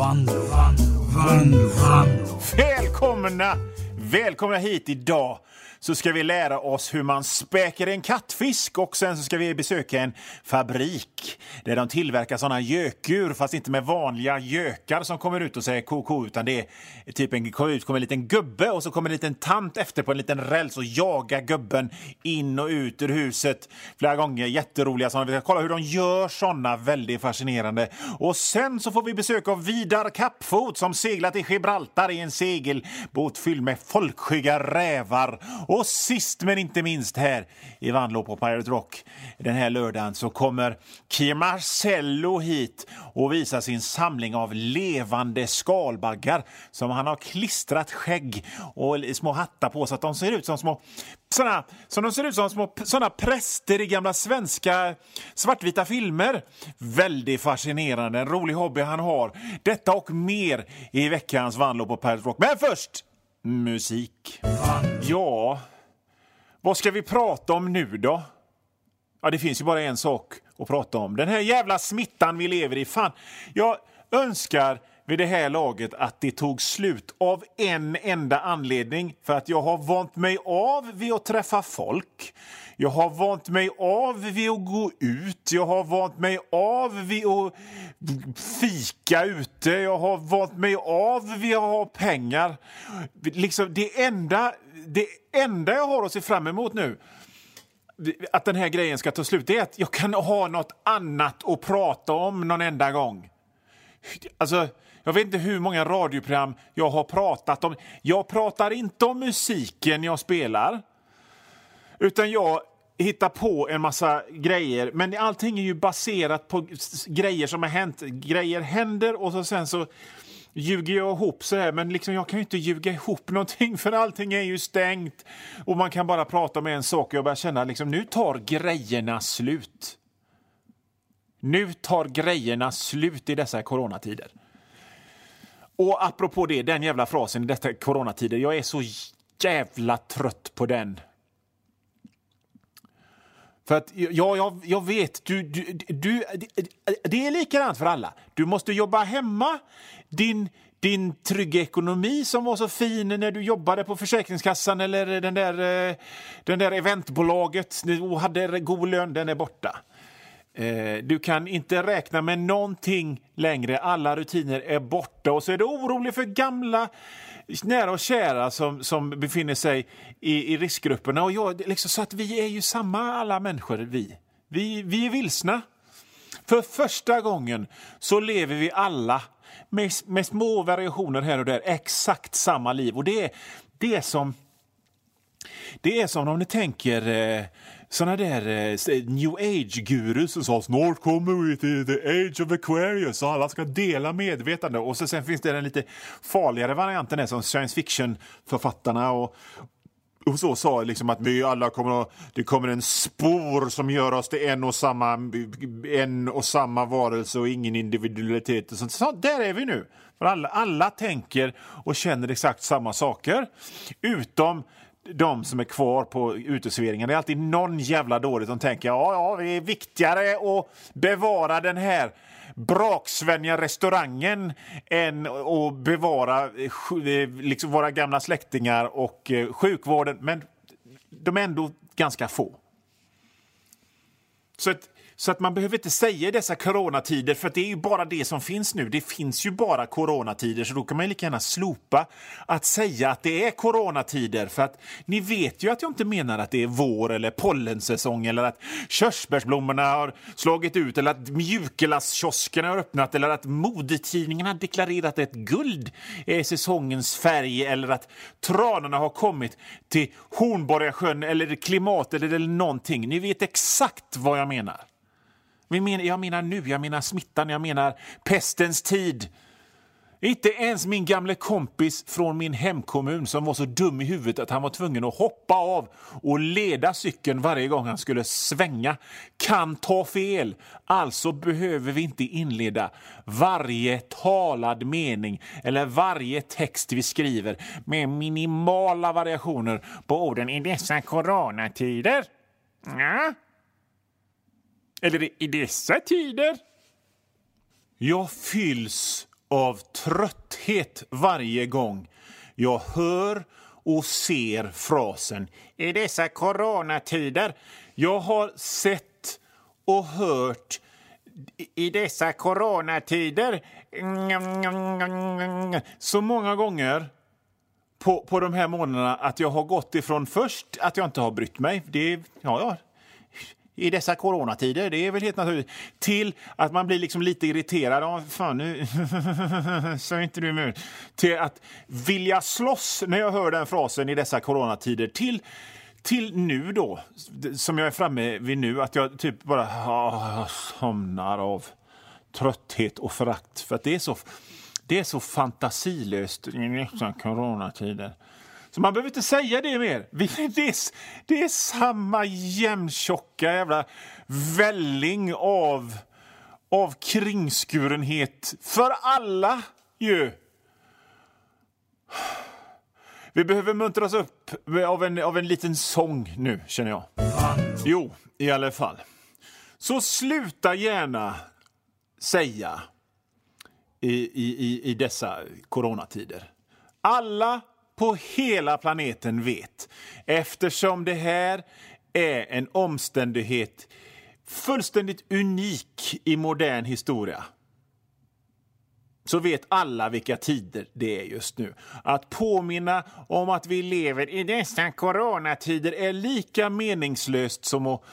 Vanlo, Vanlo, Vanlo, Välkomna! Välkomna hit idag så ska vi lära oss hur man späker en kattfisk och sen så ska vi besöka en fabrik där de tillverkar såna gökur fast inte med vanliga gökar som kommer ut och säger koko utan det är typ en, kommer ut kommer en liten gubbe och så kommer en liten tant efter på en liten räls och jagar gubben in och ut ur huset flera gånger. Jätteroliga sådana. Vi ska kolla hur de gör sådana, väldigt fascinerande. Och sen så får vi besök av Vidar Kappfot som seglat i Gibraltar i en segelbåt fylld med folkskygga rävar och sist men inte minst här i Vanlo på Pirate Rock den här lördagen så kommer Kia Marcello hit och visar sin samling av levande skalbaggar som han har klistrat skägg och små hattar på så att de ser ut som små såna, som de ser ut som små såna präster i gamla svenska svartvita filmer. Väldigt fascinerande, en rolig hobby han har. Detta och mer i veckans Vanlo på Pirate Rock. Men först musik. Ja, vad ska vi prata om nu då? Ja, det finns ju bara en sak att prata om. Den här jävla smittan vi lever i. Fan, jag önskar vid det här laget att det tog slut av en enda anledning. För att jag har vant mig av vid att träffa folk. Jag har vant mig av vid att gå ut. Jag har vant mig av vid att fika ute. Jag har vant mig av vid att ha pengar. Liksom det enda, det enda jag har att se fram emot nu att den här grejen ska ta slut, det är att jag kan ha något annat att prata om någon enda gång. Alltså, jag vet inte hur många radioprogram jag har pratat om. Jag pratar inte om musiken jag spelar. Utan jag hittar på en massa grejer. Men allting är ju baserat på grejer som har hänt. Grejer händer och så sen så ljuger jag ihop så här. Men liksom, jag kan ju inte ljuga ihop någonting för allting är ju stängt. Och man kan bara prata om en sak och jag börjar känna liksom, nu tar grejerna slut. Nu tar grejerna slut i dessa coronatider. Och apropå det, den jävla frasen i dessa coronatider, jag är så jävla trött på den. För att, ja, jag, jag vet, du, du, du, det är likadant för alla. Du måste jobba hemma. Din, din trygga ekonomi som var så fin när du jobbade på Försäkringskassan eller den där, eh, den där eventbolaget och hade god lön, den är borta. Eh, du kan inte räkna med någonting längre. Alla rutiner är borta. Och så är du orolig för gamla nära och kära som, som befinner sig i, i riskgrupperna. Och jag, liksom, så att vi är ju samma alla människor, vi. Vi, vi är vilsna. För första gången så lever vi alla med, med små variationer här och där exakt samma liv. Och det är, det är som... Det är som om ni tänker eh, såna där eh, new age-gurus som sa snart kommer vi till the age of Aquarius och alla ska dela medvetande. Och så sen finns det den lite farligare varianten där, som science fiction-författarna och, och så sa liksom att vi alla kommer att, det kommer en spår som gör oss till en och samma, en och samma varelse och ingen individualitet. Och sånt. Så där är vi nu. För alla, alla tänker och känner exakt samma saker. Utom de som är kvar på uteserveringen. Det är alltid någon jävla dålig som tänker ja, ja, det är viktigare att bevara den här braksvänja restaurangen än att bevara eh, liksom våra gamla släktingar och eh, sjukvården. Men de är ändå ganska få. Så att så att man behöver inte säga dessa coronatider, för det är ju bara det som finns nu. Det finns ju bara coronatider, så då kan man lika gärna slopa att säga att det är coronatider. För att ni vet ju att jag inte menar att det är vår eller pollensäsong eller att körsbärsblommorna har slagit ut eller att mjukglasskioskerna har öppnat eller att modetidningarna deklarerat att guld är säsongens färg eller att tranorna har kommit till Hornborgasjön eller klimatet eller någonting. Ni vet exakt vad jag menar. Jag menar nu, jag menar smittan, jag menar pestens tid. Inte ens min gamle kompis från min hemkommun som var så dum i huvudet att han var tvungen att hoppa av och leda cykeln varje gång han skulle svänga kan ta fel. Alltså behöver vi inte inleda varje talad mening eller varje text vi skriver med minimala variationer på orden i dessa coronatider. Ja. Eller i dessa tider. Jag fylls av trötthet varje gång jag hör och ser frasen i dessa coronatider. Jag har sett och hört i dessa coronatider mm, mm, mm, så många gånger på, på de här månaderna att jag har gått ifrån först att jag inte har brytt mig. Det, ja, ja, i dessa coronatider, det är väl helt naturligt, till att man blir liksom lite irriterad. Oh, fan, nu sa inte du emot. Till att vilja slåss när jag hör den frasen i dessa coronatider. Till till nu då, som jag är framme vid nu, att jag typ bara ah, somnar av trötthet och förakt. För att det är så, det är så fantasilöst i dessa coronatider. Så man behöver inte säga det mer. Det är, det är samma jämntjocka jävla välling av, av kringskurenhet för alla ju. Vi behöver muntras upp av en, av en liten sång nu, känner jag. Jo, i alla fall. Så sluta gärna säga i, i, i dessa coronatider. Alla på hela planeten vet, eftersom det här är en omständighet fullständigt unik i modern historia så vet alla vilka tider det är just nu. Att påminna om att vi lever i dessa coronatider är lika meningslöst som att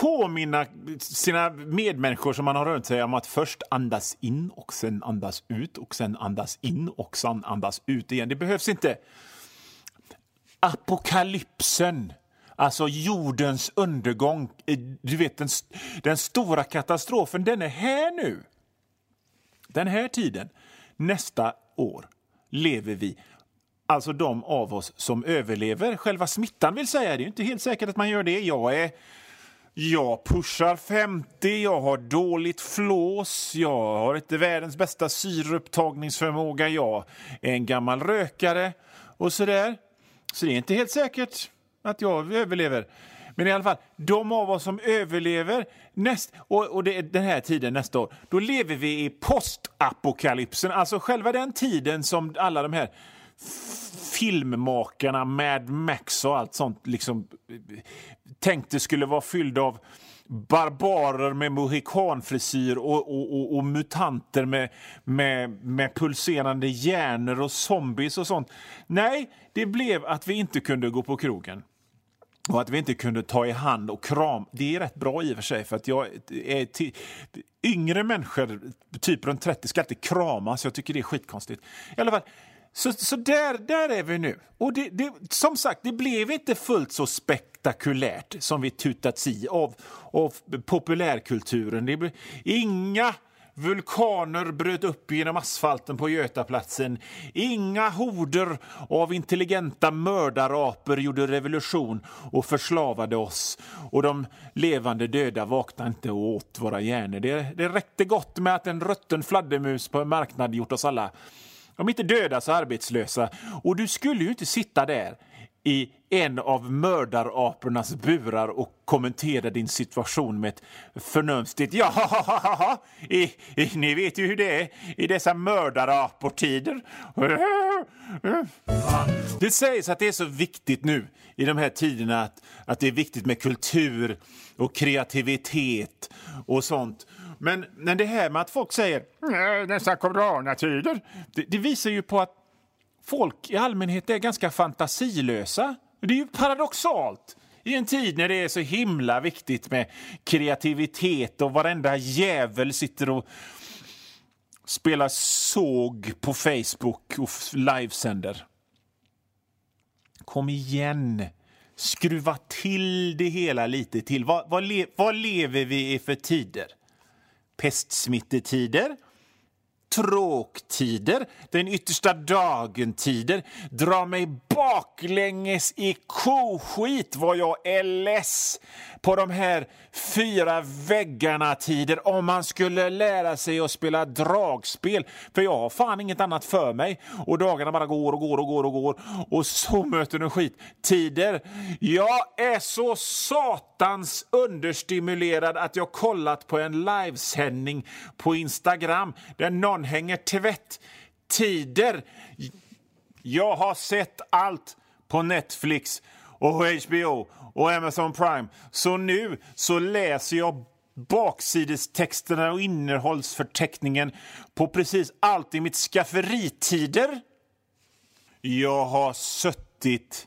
påminna sina medmänniskor som man har runt sig om att först andas in och sen andas ut och sen andas in och sen andas ut igen. Det behövs inte. Apokalypsen, alltså jordens undergång, du vet den, den stora katastrofen, den är här nu. Den här tiden, nästa år, lever vi Alltså de av oss som överlever själva smittan vill säga. Det är inte helt säkert att man gör det. Jag är jag pushar 50, jag har dåligt flås, jag har inte världens bästa syreupptagningsförmåga, jag är en gammal rökare och sådär. Så det är inte helt säkert att jag överlever. Men i alla fall, de av oss som överlever näst, och, och det är den här tiden nästa år, då lever vi i postapokalypsen, alltså själva den tiden som alla de här filmmakarna, Mad Max och allt sånt liksom tänkte skulle vara fylld av barbarer med mohikanfrisyr och, och, och, och, mutanter med, med, med pulserande hjärnor och zombies och sånt. Nej, det blev att vi inte kunde gå på krogen. Och att vi inte kunde ta i hand och kram. Det är rätt bra i och för sig, för att jag är yngre människor, typ runt 30, ska alltid kramas. Jag tycker det är skitkonstigt. I alla fall, så, så där, där är vi nu. Och det, det, som sagt, det blev inte fullt så spektakulärt som vi tutats i av, av populärkulturen. Det blev inga Vulkaner bröt upp genom asfalten på Götaplatsen. Inga horder av intelligenta mördarapor gjorde revolution och förslavade oss. Och de levande döda vaknade inte och åt våra hjärnor. Det, det räckte gott med att en rutten fladdermus på en marknad gjort oss alla om inte döda så arbetslösa. Och du skulle ju inte sitta där i en av mördarapornas burar och kommentera din situation med ett förnumstigt ja, i, i, ni vet ju hur det är i dessa mördaraportider. Det sägs att det är så viktigt nu i de här tiderna att, att det är viktigt med kultur och kreativitet och sånt. Men, men det här med att folk säger dessa coronatider, det, det visar ju på att folk i allmänhet är ganska fantasilösa. Det är ju paradoxalt i en tid när det är så himla viktigt med kreativitet och varenda jävel sitter och spelar såg på Facebook och livesänder. Kom igen! Skruva till det hela lite till. Vad, vad, le, vad lever vi i för tider? Pestsmittetider? Tråktider, den yttersta dagen-tider. Dra mig baklänges i koskit vad jag är less på de här fyra väggarna-tider om man skulle lära sig att spela dragspel. För jag har fan inget annat för mig. Och dagarna bara går och går och går och går. Och så möter du skit. Tider. Jag är så satans understimulerad att jag kollat på en livesändning på Instagram där någon barnhänger tvätt-tider. Jag har sett allt på Netflix och HBO och Amazon Prime. Så nu så läser jag baksidestexterna och innehållsförteckningen på precis allt i mitt skafferitider. Jag har suttit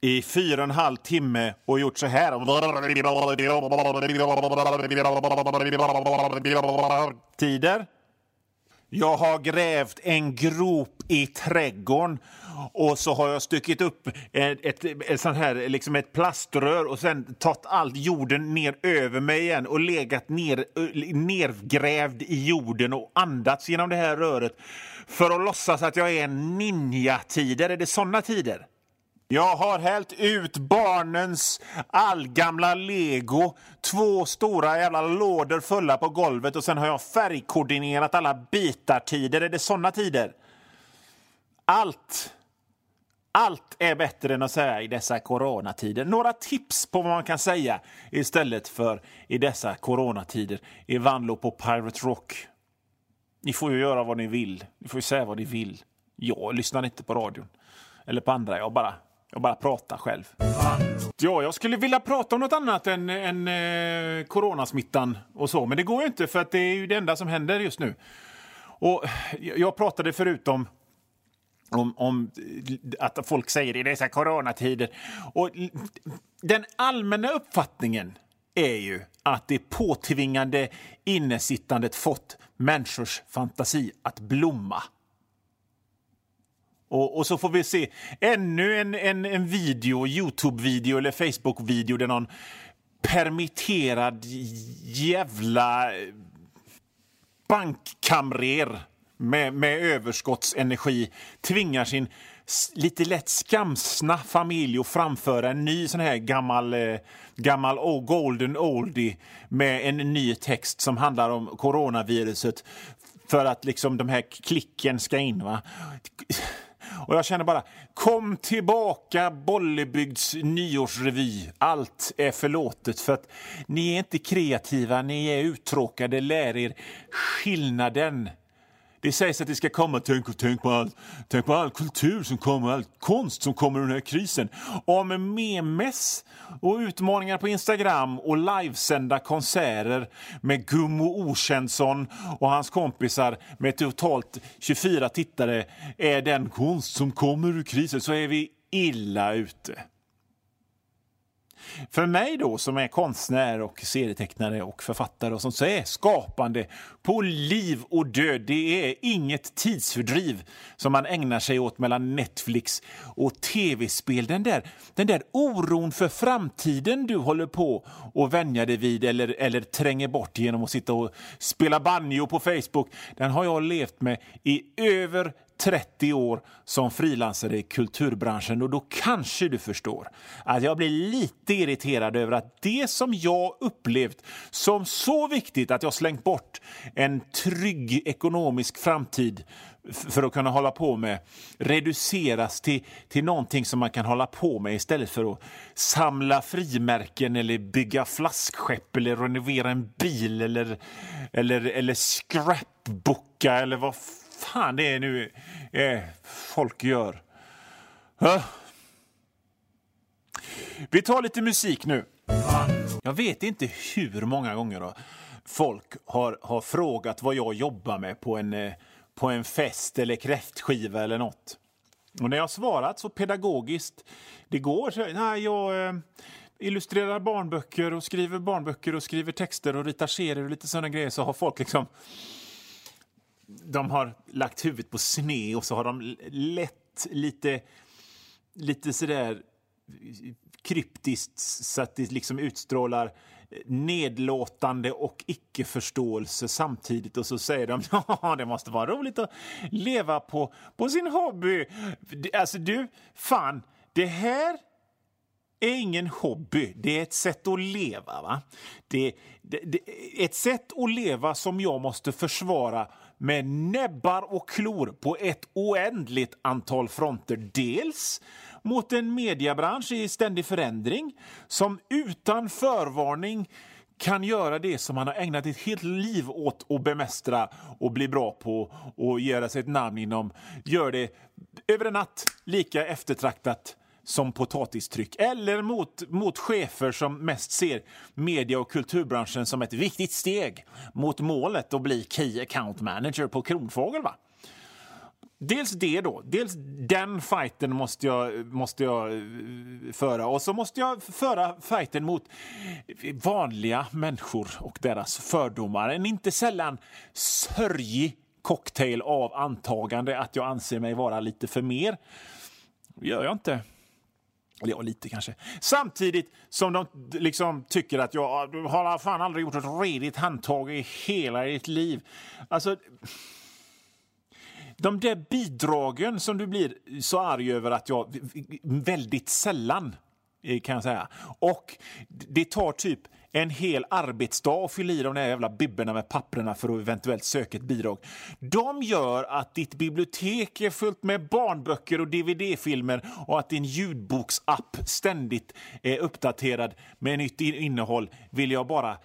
i fyra och en halv timme och gjort så här. Tider. Jag har grävt en grop i trädgården och så har jag stuckit upp ett, ett, ett, sånt här, liksom ett plaströr och sen tagit all jorden ner över mig igen och legat ner, nergrävd i jorden och andats genom det här röret för att låtsas att jag är en ninja-tider. Är det såna tider? Jag har hällt ut barnens allgamla lego. Två stora jävla lådor fulla på golvet och sen har jag färgkoordinerat alla bitartider. Är det såna tider? Allt. Allt är bättre än att säga i dessa coronatider. Några tips på vad man kan säga istället för i dessa coronatider i Vanlo på Pirate Rock. Ni får ju göra vad ni vill. Ni får ju säga vad ni vill. Jag lyssnar inte på radion eller på andra. Jag bara jag bara pratar själv. Ja, jag skulle vilja prata om något annat än, än eh, coronasmittan och så, men det går ju inte för att det är ju det enda som händer just nu. Och jag pratade förut om, om, om att folk säger i dessa coronatider. Och den allmänna uppfattningen är ju att det påtvingande innesittandet fått människors fantasi att blomma. Och, och, så får vi se ännu en, en, en video, Youtube-video eller Facebook-video där någon permitterad jävla eh, bankkamrer med, med överskottsenergi tvingar sin lite lätt skamsna familj att framföra en ny sån här gammal, eh, gammal oh, golden oldie med en ny text som handlar om coronaviruset för att liksom de här klicken ska in. Va? Och jag känner bara, kom tillbaka Bollebygds nyårsrevy. Allt är förlåtet för att ni är inte kreativa, ni är uttråkade. Lär er skillnaden det sägs att det ska komma, tänk, tänk, på all, tänk på all kultur som kommer, all konst som kommer ur den här krisen. Om memes och utmaningar på Instagram och livesända konserter med Gummo Okänsson och hans kompisar med totalt 24 tittare är den konst som kommer ur krisen så är vi illa ute. För mig då som är konstnär och serietecknare och författare och sånt så är skapande på liv och död. Det är inget tidsfördriv som man ägnar sig åt mellan Netflix och tv-spel. Den där, den där oron för framtiden du håller på att vänja dig vid eller, eller tränger bort genom att sitta och spela banjo på Facebook, den har jag levt med i över 30 år som frilansare i kulturbranschen och då kanske du förstår att jag blir lite irriterad över att det som jag upplevt som så viktigt att jag slängt bort en trygg ekonomisk framtid för att kunna hålla på med reduceras till, till någonting som man kan hålla på med istället för att samla frimärken eller bygga flaskskepp eller renovera en bil eller, eller, eller scrapbooka eller vad fan det är nu eh, folk gör. Huh? Vi tar lite musik nu. Jag vet inte hur många gånger då folk har, har frågat vad jag jobbar med på en, eh, på en fest eller kräftskiva eller nåt. Och när jag svarat så pedagogiskt det går så nej, jag eh, illustrerar barnböcker och skriver barnböcker och skriver texter och ritar serier och lite sådana grejer så har folk liksom de har lagt huvudet på sne och så har de lett lite, lite sådär kryptiskt så att det liksom utstrålar nedlåtande och icke-förståelse samtidigt och så säger de ja, det måste vara roligt att leva på, på sin hobby. Alltså du, fan, det här är ingen hobby, det är ett sätt att leva. Va? Det, det, det, ett sätt att leva som jag måste försvara med näbbar och klor på ett oändligt antal fronter. Dels mot en mediebransch i ständig förändring som utan förvarning kan göra det som man har ägnat ett helt liv åt att bemästra och bli bra på och göra sig ett namn inom, gör det över en natt lika eftertraktat som potatistryck eller mot, mot chefer som mest ser media och kulturbranschen som ett viktigt steg mot målet att bli Key Account Manager på Kronfågel. Va? Dels det då, dels den fighten måste jag, måste jag eh, föra och så måste jag föra fighten mot vanliga människor och deras fördomar. En inte sällan sörjig cocktail av antagande att jag anser mig vara lite för mer. Det gör jag inte. Eller ja, lite kanske. Samtidigt som de liksom tycker att jag har fan aldrig gjort ett redigt handtag i hela ditt liv. Alltså... De där bidragen som du blir så arg över att jag väldigt sällan eh, kan jag säga. Och det tar typ en hel arbetsdag och fylla i de där jävla bibberna med papperna för att eventuellt söka ett bidrag. De gör att ditt bibliotek är fullt med barnböcker och dvd-filmer och att din ljudboksapp ständigt är uppdaterad med nytt innehåll vill jag bara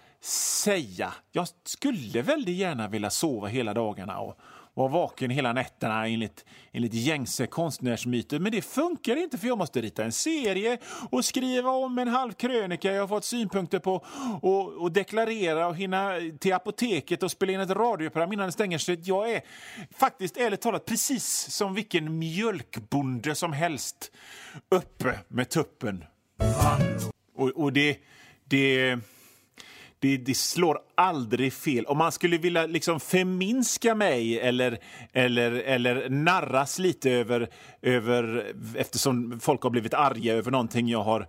säga. Jag skulle väldigt gärna vilja sova hela dagarna och vara vaken hela nätterna enligt, enligt gängse konstnärsmyter. Men det funkar inte för jag måste rita en serie och skriva om en halv krönika jag har fått synpunkter på och, och deklarera och hinna till apoteket och spela in ett radioprogram innan det stänger. Så jag är faktiskt ärligt talat precis som vilken mjölkbonde som helst uppe med tuppen. Och, och det... det det, det, slår aldrig fel. Om man skulle vilja liksom förminska mig eller, eller, eller narras lite över, över... Eftersom folk har blivit arga över någonting jag har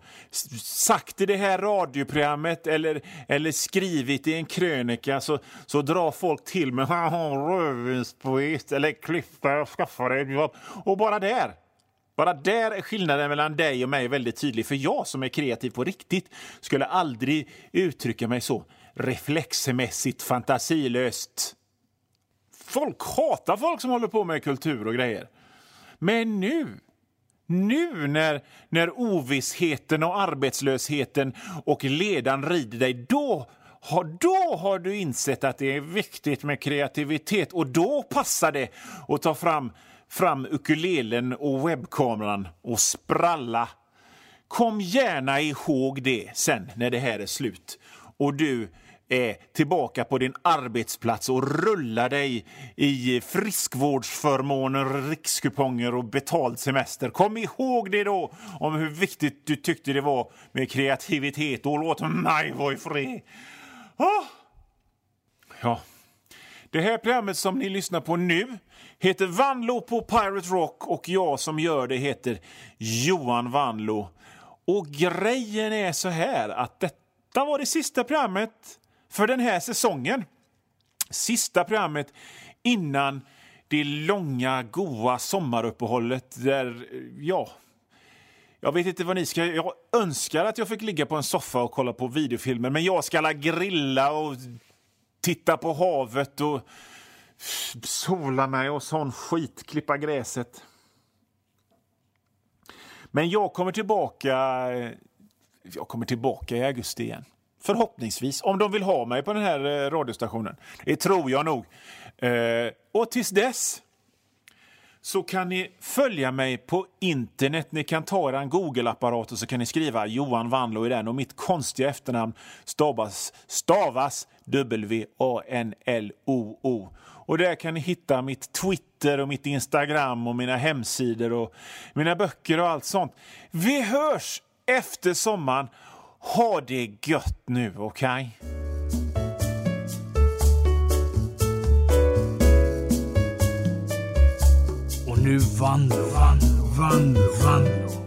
sagt i det här radioprogrammet eller, eller skrivit i en krönika så, så drar folk till mig. rödvinspoet eller klippa och skaffa dig ett jobb. Och bara där bara där är skillnaden mellan dig och mig väldigt tydlig. För jag som är kreativ på riktigt skulle aldrig uttrycka mig så reflexmässigt fantasilöst. Folk hatar folk som håller på med kultur och grejer. Men nu, nu när, när ovissheten och arbetslösheten och ledan rider dig, då har, då har du insett att det är viktigt med kreativitet och då passar det att ta fram fram ukulelen och webbkameran och spralla. Kom gärna ihåg det sen när det här är slut och du är tillbaka på din arbetsplats och rullar dig i friskvårdsförmåner, rikskuponger och betald semester. Kom ihåg det då om hur viktigt du tyckte det var med kreativitet och låt mig vara i fred. Ah! Ja. Det här programmet som ni lyssnar på nu heter Vanlo på Pirate Rock och jag som gör det heter Johan Vanlo. Och grejen är så här att detta var det sista programmet för den här säsongen. Sista programmet innan det långa, goa sommaruppehållet där, ja... Jag vet inte vad ni ska... Jag önskar att jag fick ligga på en soffa och kolla på videofilmer men jag ska grilla och titta på havet och sola mig och sån skit, klippa gräset. Men jag kommer tillbaka jag kommer tillbaka i augusti igen. Förhoppningsvis, om de vill ha mig på den här eh, radiostationen. Det tror jag nog. Eh, och tills dess så kan ni följa mig på internet. Ni kan ta er en Google-apparat och så kan ni skriva Johan Wanlo i den och mitt konstiga efternamn stavas, stavas W-A-N-L-O-O. Och där kan ni hitta mitt Twitter och mitt Instagram och mina hemsidor och mina böcker och allt sånt. Vi hörs efter sommaren. Ha det gött nu, okej? Okay? Nu Vanlo, Vanlo, Vanlo, Vanlo.